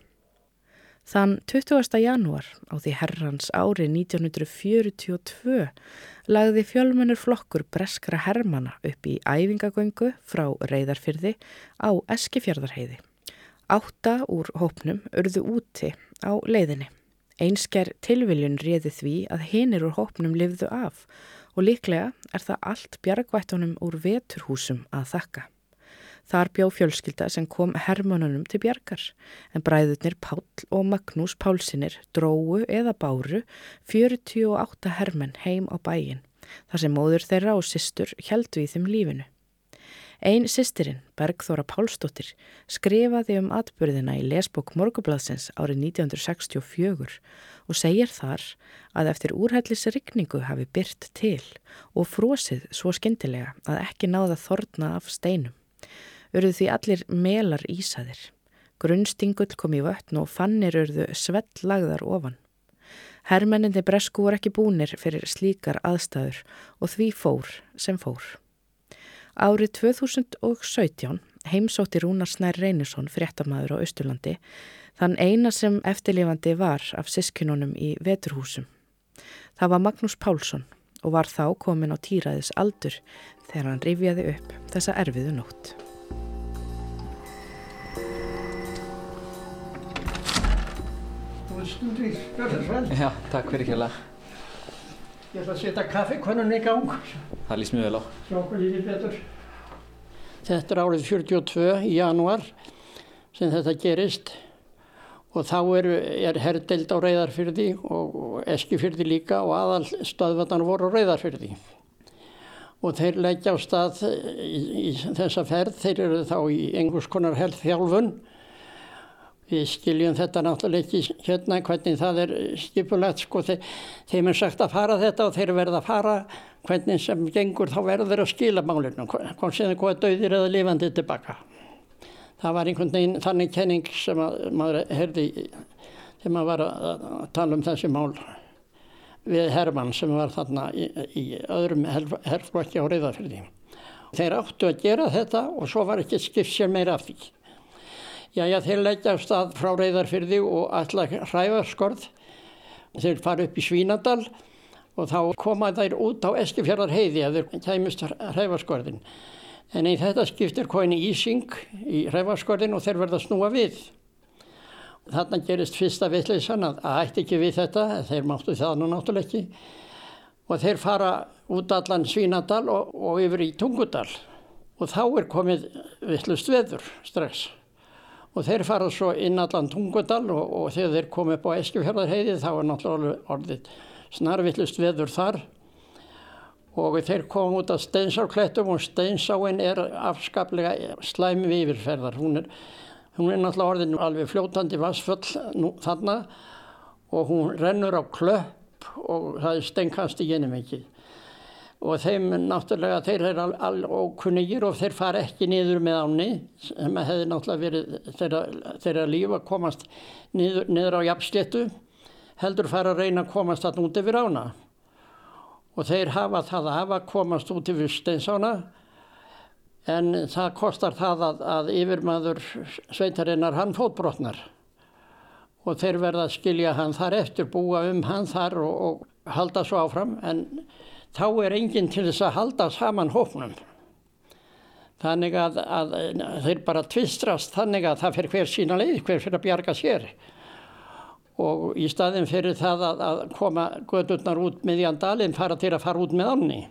Þann 20. janúar á því herrans ári 1942 lagði fjölmennur flokkur breskra hermana upp í æfingagöngu frá reyðarfyrði á Eskifjörðarheiði. Átta úr hópnum urðu úti á leiðinni. Einsker tilviljun réði því að hinir úr hópnum lifðu af og líklega er það allt bjargvættunum úr veturhúsum að þakka. Þar bjó fjölskylda sem kom hermönunum til bjargar en bræðurnir Páll og Magnús Pálsinir dróu eða báru 48 hermenn heim á bæin þar sem móður þeirra og systur heldu í þeim lífinu. Ein sýstirinn, Bergþóra Pálsdóttir, skrifaði um atbyrðina í lesbók Morgublaðsins árið 1964 og segir þar að eftir úrhellisrykningu hafi byrt til og frosið svo skyndilega að ekki náða þorna af steinum. Urðu því allir melar ísaðir. Grunnstingull kom í vötn og fannir urðu svelllagðar ofan. Hermenninni bresku voru ekki búnir fyrir slíkar aðstæður og því fór sem fór. Árið 2017 heimsótti Rúnar Snær Reynisson fréttamaður á Östurlandi þann eina sem eftirlifandi var af sískinunum í veturhúsum. Það var Magnús Pálsson og var þá komin á týraðis aldur þegar hann rifjaði upp þessa erfiðu nótt. Í Björnsvæl. Já, takk fyrir kjæla. Ég ætla að setja kaffikonun í gang. Það líst mjög vel á. Sjá okkur lítið betur. Þetta er árið 42 í janúar sem þetta gerist og þá er, er herdeld á reyðarfyrði og eskifyrði líka og aðal stöðvarnar voru á reyðarfyrði. og þeir leggja á stað í, í þessa ferð, þeir eru þá í einhvers konar helþjálfun. Við skiljum þetta náttúrulega ekki hérna hvernig það er skipulegt sko, þeir, þeim er sagt að fara þetta og þeir verða að fara hvernig sem gengur þá verður að skila málinu, hvort sem það góða döðir eða lifandi tilbaka. Það var einhvern veginn þannig kenning sem að, maður herði þegar maður var að, tala um þessi mál við Hermann sem var þarna í, í öðrum herflokki á reyðarfyrði. Þeir áttu að gera þetta og svo var ekki skipt sér meira af því. Já, þeir leggja af stað frá reyðarfyrði og allar hræfarskorð. Þeir fara upp í Svínadal og þá koma þær út á Eskifjörðar heiði að þeir kæmust hræfarskorðin. En í þetta skiptir kóinu Ísing í hræfarskorðin og þeir verða snúa við. Þarna gerist fyrsta vittleisann að ætti ekki við þetta, þeir máttu það nú náttúrulega ekki. Og þeir fara út allan Svínadal og, og yfir í Tungudal og þá er komið vittlust veður strax. Og þeir fara svo inn allan Tungudal og, og þegar þeir komið upp á Eskifjörðarheiði þá er náttúrulega orðið snarvittlust veður þar. Og þeir koma út af Steinsárklettum og Steinsáin er afskaplega slæmi yfirferðar. Hún er Hún er náttúrulega orðin alveg fljótandi vassfull nú, þarna og hún rennur á klöpp og það er stengkast í genið mikið. Og þeim náttúrulega, þeir eru alveg ókunnigir og þeir fara ekki niður með áni sem hefði náttúrulega verið þeirra, þeirra líf að komast niður, niður á jafnsléttu heldur fara að reyna að komast þarna út yfir ána. Og þeir hafa það að hafa komast út yfir steinsána en það kostar það að, að yfirmaður sveitarinnar hann fótbrotnar og þeir verða að skilja hann þar eftir, búa um hann þar og, og halda svo áfram en þá er enginn til þess að halda saman hófnum. Þannig að, að þeir bara tvistrast þannig að það fyrir hver sína leið, hver fyrir að bjarga sér. Og í staðin fyrir það að, að koma gödurnar út með í andalinn fara til að fara út með ánni.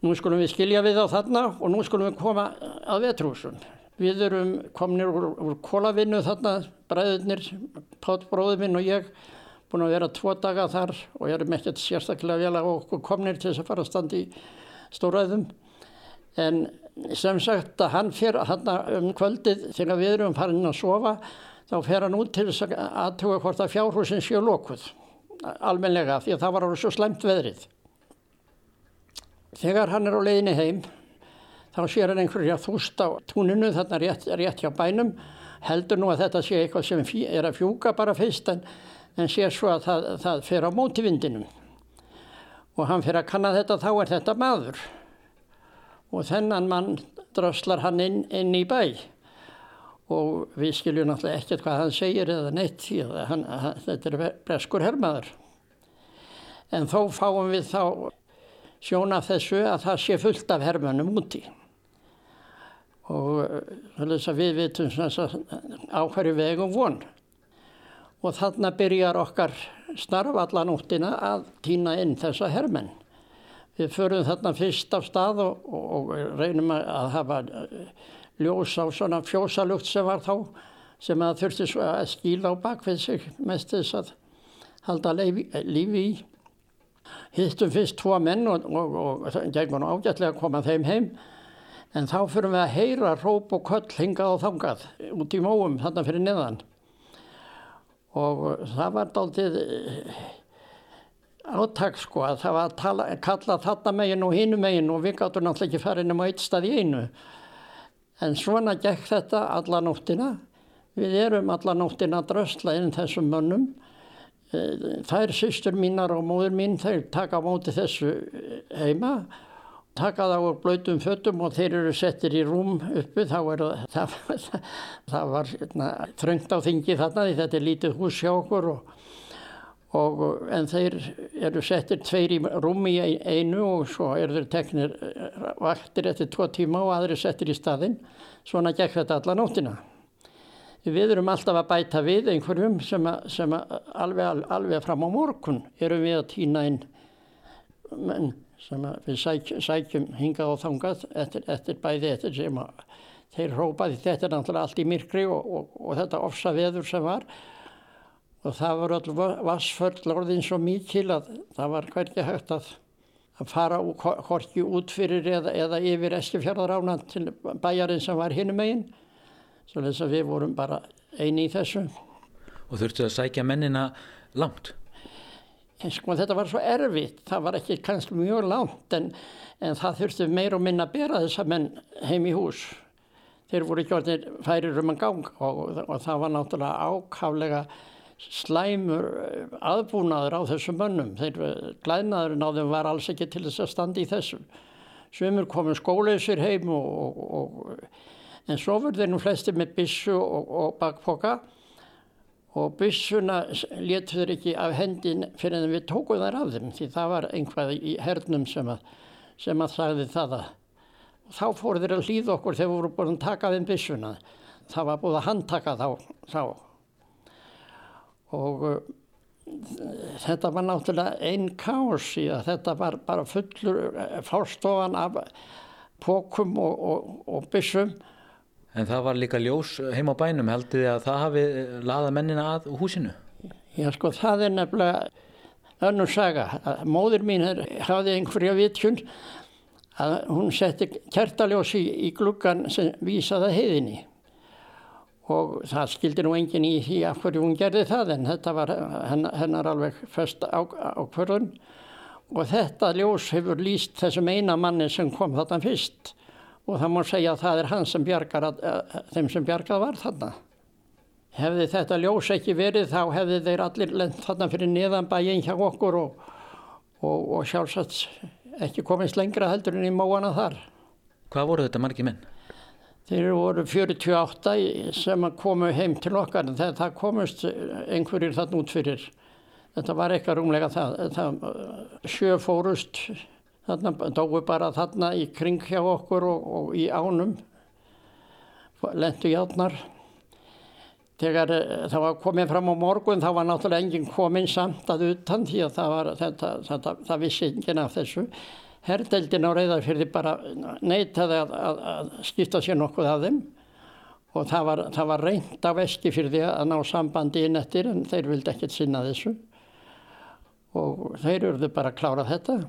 Nú skulum við skilja við á þarna og nú skulum við koma að vetrúsun. Við erum kominir úr, úr kólavinnu þarna, bræðurnir, Pátt bróður minn og ég, búin að vera tvo daga þar og erum ekkert sérstaklega vel að okkur kominir til þess að fara að standa í stóraðum. En sem sagt að hann fyrir þarna um kvöldið þegar við erum farin að sofa, þá fer hann út til þess að aðtuga hvort að fjárhúsin séu lókuð, almenlega, því að það var alveg svo slemt veðrið. Þegar hann er á leiðinni heim þá sér hann einhverja þúst á túninu þarna rétt, rétt hjá bænum heldur nú að þetta sé eitthvað sem er að fjúka bara fyrst en, en sér svo að það, það fer á móti vindinum og hann fyrir að kanna þetta þá er þetta maður og þennan mann dröslar hann inn, inn í bæ og við skiljum náttúrulega ekkert hvað hann segir eða neitt að hann, hann, þetta er breskur herrmaður en þó fáum við þá sjóna þessu að það sé fullt af hermönum úti. Og að við vitum á hverju vegum von. Og þarna byrjar okkar starf allan úttina að týna inn þessa hermenn. Við förum þarna fyrst af stað og, og, og reynum að hafa ljós á svona fjósalugt sem var þá sem að þurfti að skíla á bakvið sig mest þess að halda lífi í. Hittum fyrst tvo menn og, og, og það gengur ágætlega koma þeim heim. En þá fyrir við að heyra róp og köll hingað og þangað út í móum þarna fyrir neðan og það var dáltið eh, áttak sko að það var að tala, kalla þarna megin og hinu megin og við gáttum náttúrulega ekki farið nema eitt stað í einu. En svona gekk þetta alla nóttina. Við erum alla nóttina að drösla inn þessum mönnum. Þær sýstur mínar og móður mín þeir taka móti þessu eh, heima taka það á blöytum föttum og þeir eru settir í rúm uppi þá er það, það, það var hérna, þröngt á þingi þarna því þetta er lítið hús hjá okkur og, og, en þeir eru settir tveir í rúm í einu og svo eru þeir teknir vaktir eftir tvo tíma og aðri settir í staðinn. Svona gekk þetta alla nóttina. Við erum alltaf að bæta við einhverjum sem, að, sem að alveg, alveg fram á morgun erum við að týna inn menn sem við sæk, sækjum hingað og þangað eftir, eftir bæði eftir sem að þeir hrópaði þetta er náttúrulega allt í myrkri og, og, og þetta ofsa veður sem var og það var all vassföll orðin svo mikil að það var hverja hægt að, að fara horki út fyrir eða, eða yfir Eskifjörðarána til bæjarinn sem var hinum megin. Svo þess að við vorum bara eini í þessu. Og þurftu að sækja mennina langt? Sko þetta var svo erfitt, það var ekki kannski mjög langt en, en það þurftu meir og minna að bera þessa menn heim í hús. Þeir voru ekki orðinir færir um að ganga og, og það var náttúrulega ákaflega slæmur eh, aðbúnaður á þessum mönnum. Þeir eh, glæðnaðurinn á þeim var alls ekki til þess að standa í þessum. Sumur komum skóleysir heim og, og, en svo verður þeir nú flesti með bissu og bakpoka og byssuna letu þeir ekki af hendin fyrir en við tókum þær af þeim því það var einhvað í hernum sem að, sem að sagði það að og þá fóru þeir að hlýða okkur þegar við vorum búin að taka þeim byssuna. Það var búin að handtaka þá. þá og uh, þetta var náttúrulega einn kás í að þetta var bara fullur uh, fórstofan af pókum og, og, og byssum. En það var líka ljós heim á bænum, heldur þið að það hafi laða mennina að húsinu? Já sko það er nefnilega önnur saga. Móður mín hafði einhverja vitjun að hún setti kertaljós í, í gluggan sem vísaði heiðinni og það skildi nú engin í því af hverju hún gerði það en þetta var hennar, alveg först ákvörðun og þetta ljós hefur líst þessum eina manni sem kom þarna fyrst og það má segja að það er hann sem bjargar að, að, þeim sem bjargað var þarna. Hefði þetta ljós ekki verið þá hefði þeir allir lent þarna fyrir neðan bæinn hjá okkur og, og, og sjálfsagt ekki komist lengra heldur en í móana þar. Hvað voru þetta margi menn? Þeir voru 48 sem komu heim til okkar en það, það komust einhverjir þarna út fyrir. Þetta var eitthvað rúmlega það. það sjö fórust, þarna dói bara þarna í kring hjá okkur og, og í ánum, lendu játnar. Þegar það var komið fram á morgun þá var náttúrulega enginn komin samt að utan því að það, var, þetta, þetta, það vissi enginn af þessu. Herdeldin á Reyðarfjörði bara neytaði að, að, að skipta sér nokkuð af þeim og það var, það var reynd á Eskifjörði að ná sambandi inn eftir en þeir vildi ekkert sinna þessu og þeir eruðu bara að klára þetta.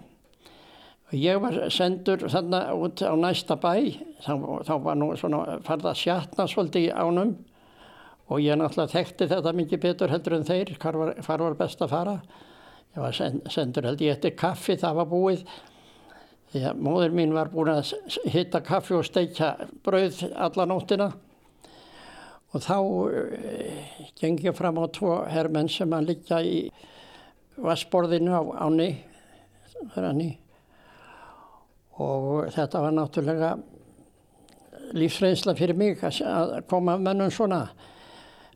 Ég var sendur þarna út á næsta bæ, þá, þá var nú svona farða sjatna svolítið í ánum. Og ég náttúrulega þekkti þetta mikið betur heldur en þeir, hvar var, hvar var best að fara. Ég var sendur held ég eftir kaffi, það var búið. Því að móður mín var búin að hitta kaffi og steikja brauð alla nóttina. Og þá uh, geng ég fram á tvo herrmenn sem að liggja í vassborðinu á áni og þetta var náttúrulega lífsreynsla fyrir mig að koma mennum svona.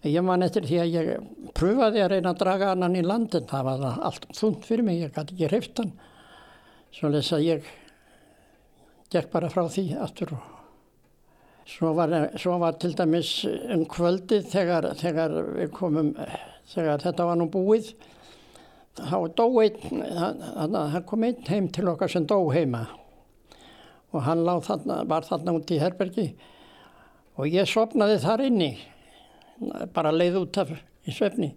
Ég man eftir því að ég pröfaði að reyna að draga annan í landin það var allt þund fyrir mig, ég gæti ekki hreift hann. Svo les að ég gekk bara frá því aftur svo var, svo var til dæmis um kvöldi þegar, þegar við komum, þegar þetta var nú búið þá dó einn, það kom einn heim til okkar sem dó heima og hann þarna, var þarna út í herbergi og ég sopnaði þar inni, bara leið út af í svefni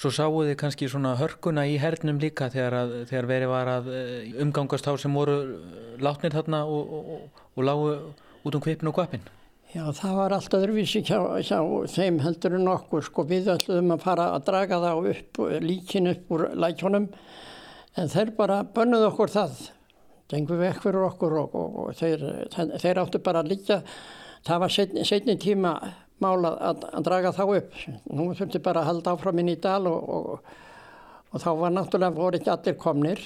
Svo sáu þið kannski svona hörkuna í hernum líka þegar, að, þegar verið var að eh, umgangast þá sem voru eh, látnir þarna og, og, og lágu út um kvipin og kvapin. Já, það var allt öðruvísi hjá, hjá þeim heldur en okkur. Sko við ætluðum að fara að draga það upp, líkin upp úr lækjónum en þeir bara bönnuð okkur það. Dengu vekk fyrir okkur og, og þeir, þeir áttu bara að líka. Það var setni, setni tíma mála að, að draga þá upp. Nú þurfti bara að halda áfram inn í dal og, og, og þá var náttúrulega voru ekki allir komnir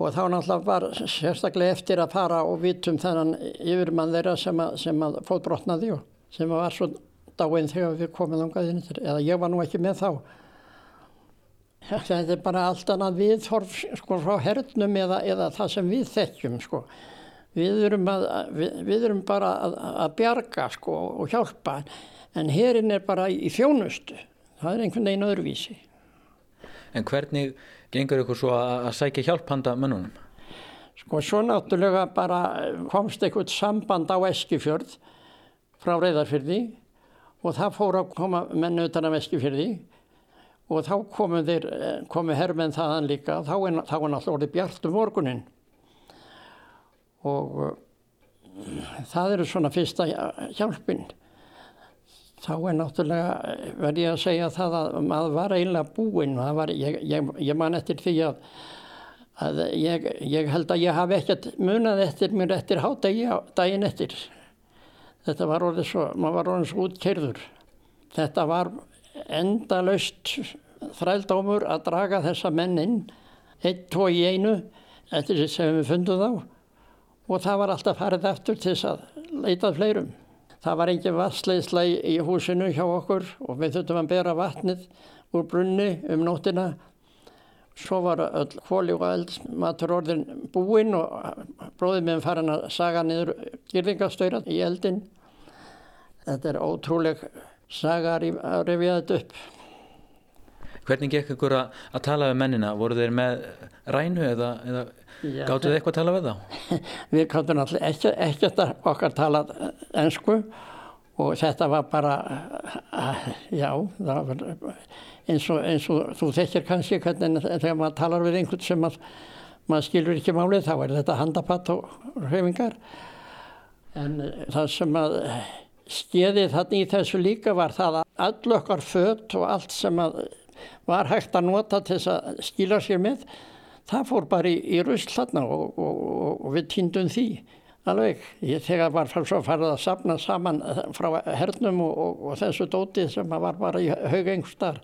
og þá náttúrulega var sérstaklega eftir að fara og vitum þennan yfirmann þeirra sem að, að fótbrotnaði og sem var svo dáinn þegar við komum ángaðinn eða ég var nú ekki með þá. Þetta er bara allt annað viðhorf sko frá hernum eða, eða það sem við þekkjum sko. Við erum, að, við, við erum bara að, að bjarga sko, og hjálpa en hérinn er bara í þjónustu. Það er einhvern veginn öðruvísi. En hvernig gengur ykkur svo að, að sækja hjálpanda mönnunum? Sko svo náttúrulega bara komst eitthvað samband á Eskifjörð frá Reyðarfyrði og það fór að koma mennu utan af Eskifjörði og þá komu þeir, eh, komu hermenn þaðan líka, þá er, þá er náttúrulega orðið bjart um morgunin og uh, það eru svona fyrsta hjálpin. Þá er náttúrulega, verði ég að segja það að maður var eiginlega búinn ég, ég, ég man eftir því að, að ég, ég held að ég hafi ekkert munað eftir mér eftir hádegi daginn eftir. Þetta var orðið svo, maður var orðið svo útkerður. Þetta var endalaust þrældómur að draga þessa mennin, einn, tvo í einu, eftir að við fundum þá og það var alltaf farið eftir til þess að leitað fleirum. Það var engin vassleisla í húsinu hjá okkur og við þurftum að bera vatnið úr brunni um nóttina. Svo var öll hóli og eldmatur orðin búinn og bróðið meðan farin að saga niður gyrðingastöyrað í eldin. Þetta er ótrúleg saga að rifja þetta upp. Hvernig gekk ykkur að, að tala við mennina? Voru þeir með rænu eða, eða gáttu þið eitthvað að tala við þá? Við gáttum alltaf ekki, ekkert okkar talað ennsku og þetta var bara, já, var eins og, eins og þú þekkir kannski hvernig þegar maður talar við einhvern sem að, maður skilur ekki málið þá er þetta handapatt og hrefingar en það sem að skeðið þarna í þessu líka var það að all okkar fött og allt sem var hægt að nota til þess að skila sér með það fór bara í, í rusl þarna og, og, og, og við týndum því alveg. Ég þegar var svo farið að sapna saman frá hernum og þessu dóti sem var bara í haugengstar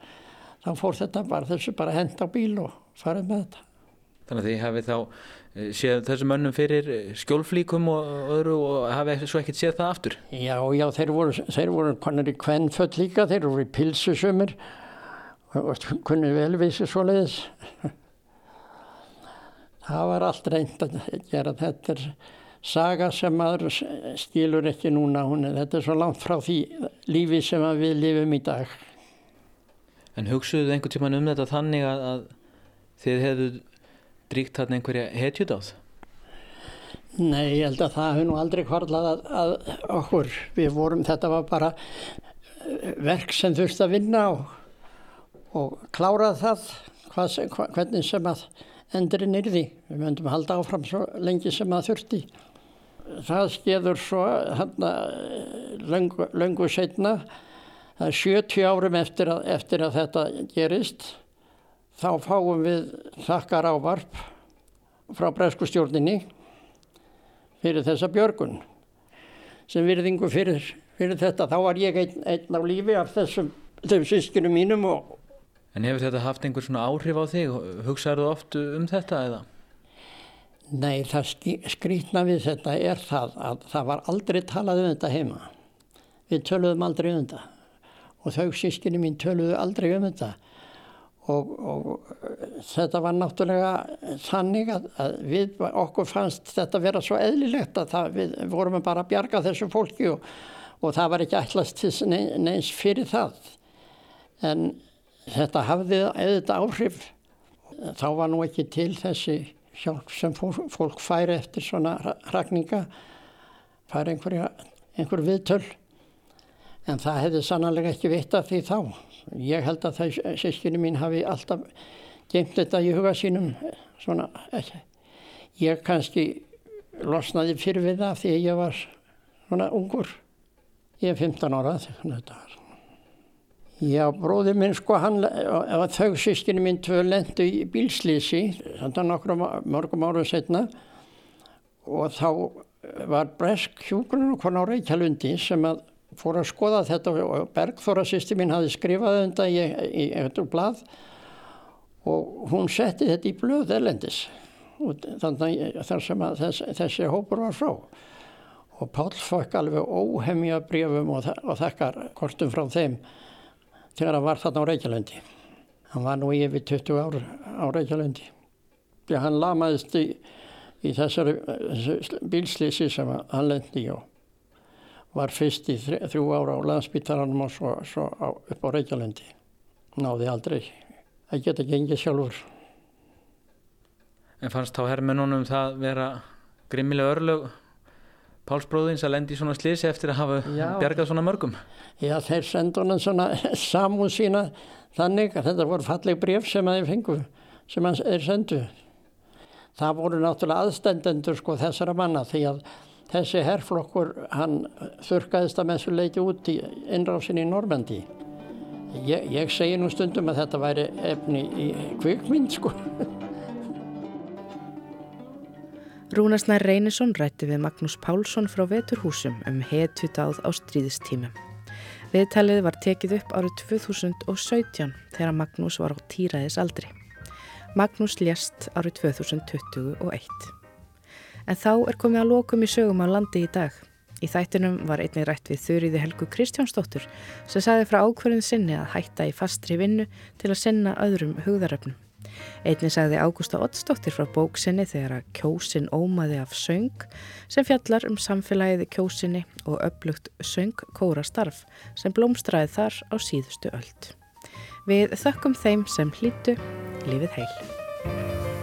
þá fór þetta bara þessu bara hend á bíl og farið með þetta. Þannig að þið hafið þá séð þessum mönnum fyrir skjólflíkum og öðru og hafið svo ekkert séð það aftur? Já, já, þeir voru, þeir voru konar í kvennföld líka, þeir voru í pilsusumir og kunni vel við sér svo leiðis. Það var allt reynd að gera þetta er saga sem maður skilur ekki núna. Hún, þetta er svo langt frá því lífi sem við lifum í dag. En hugsuðu þið einhvern tíman um þetta þannig að, að þið hefðu dríkt þarna einhverja hetjut á það? Nei, ég held að það hefur nú aldrei hvarlað að, að okkur. Við vorum, þetta var bara verk sem þurfti að vinna og, og klárað það hvað, hvernig sem að endurinn yrði. Við möndum halda áfram svo lengi sem að þurfti. Það skeður svo hérna löngu, löngu setna, það er 70 árum eftir að, eftir að þetta gerist, þá fáum við þakkar ávarp frá bresku stjórninni fyrir þessa björgun sem virðingu fyrir, fyrir þetta. Þá var ég einn, einn á lífi af þessum, sískinu mínum og En hefur þetta haft einhver svona áhrif á þig? Hugsaður þú oft um þetta eða? Nei, það skrítna við þetta er það að það var aldrei talað um þetta heima. Við töluðum aldrei um þetta og þau sískinni mín töluðu aldrei um þetta og, og þetta var náttúrulega þannig að, að við okkur fannst þetta vera svo eðlilegt að það, við vorum bara að bjarga þessu fólki og, og það var ekki allast neins fyrir það. En Þetta hafði auðvitað áhrif. Þá var nú ekki til þessi hjálp sem fólk færi eftir svona rakninga, færi einhver viðtöl. En það hefði sannlega ekki vita því þá. Ég held að það sískinu mín hafi alltaf geimt þetta í huga sínum. Svona, ekki. Ég kannski losnaði fyrir við það því ég var svona ungur. Ég er 15 ára þegar þetta var. Já, bróði minn sko, hann, þau sískinu minn tvö lendu í bílslýsi, þannig að nokkrum mörgum árum setna og þá var bresk hjúgrun og konar á Reykjalundi sem að fór að skoða þetta og Bergþóra sýsti mín hafi skrifað þetta í, í eitthvað blað og hún setti þetta í blöð erlendis þannig þar sem að þess, þessi hópur var frá og Pál fokk alveg óhemja brefum og, og þakkar kortum frá þeim þegar hann var þarna á Reykjavílundi. Hann var nú yfir 20 ár á Reykjavílundi. Hann lamaðist í, í þessari bílslýsi sem hann lendi í og var fyrst í þrjú, ára á landsbyttaranum og svo, svo á, upp á Reykjavílundi. Náði aldrei að geta gengið sjálfur. En fannst þá herrmennunum það vera grimmilega örlög Pálsbróðins að lendi í svona slisi eftir að hafa Já. bjargað svona mörgum? Já, þeir sendu hann svona samúð sína þannig að þetta voru falleg bref sem þeir fengu, sem er sendu. Það voru náttúrulega aðstendendur sko þessara manna því að þessi herrflokkur hann þurkaðist að messu leiti út í innrásin í Normandi. Ég, ég segi nú stundum að þetta væri efni í kvikmynd sko. Rúnarsnær Reynisson rætti við Magnús Pálsson frá Veturhúsum um hetjudáð á stríðistímum. Viðtalið var tekið upp árið 2017 þegar Magnús var á týraðis aldri. Magnús lést árið 2021. En þá er komið að lokum í sögum á landi í dag. Í þættinum var einnig rætt við Þurriði Helgu Kristjánsdóttur sem sagði frá ákverðin sinni að hætta í fastri vinnu til að sinna öðrum hugðaröfnum. Einnig sagði Ágústa Ottsdóttir frá bóksinni þegar að kjósin ómaði af söng sem fjallar um samfélagiði kjósinni og upplugt söng kóra starf sem blómstræði þar á síðustu öld. Við þökkum þeim sem hlýtu lífið heil.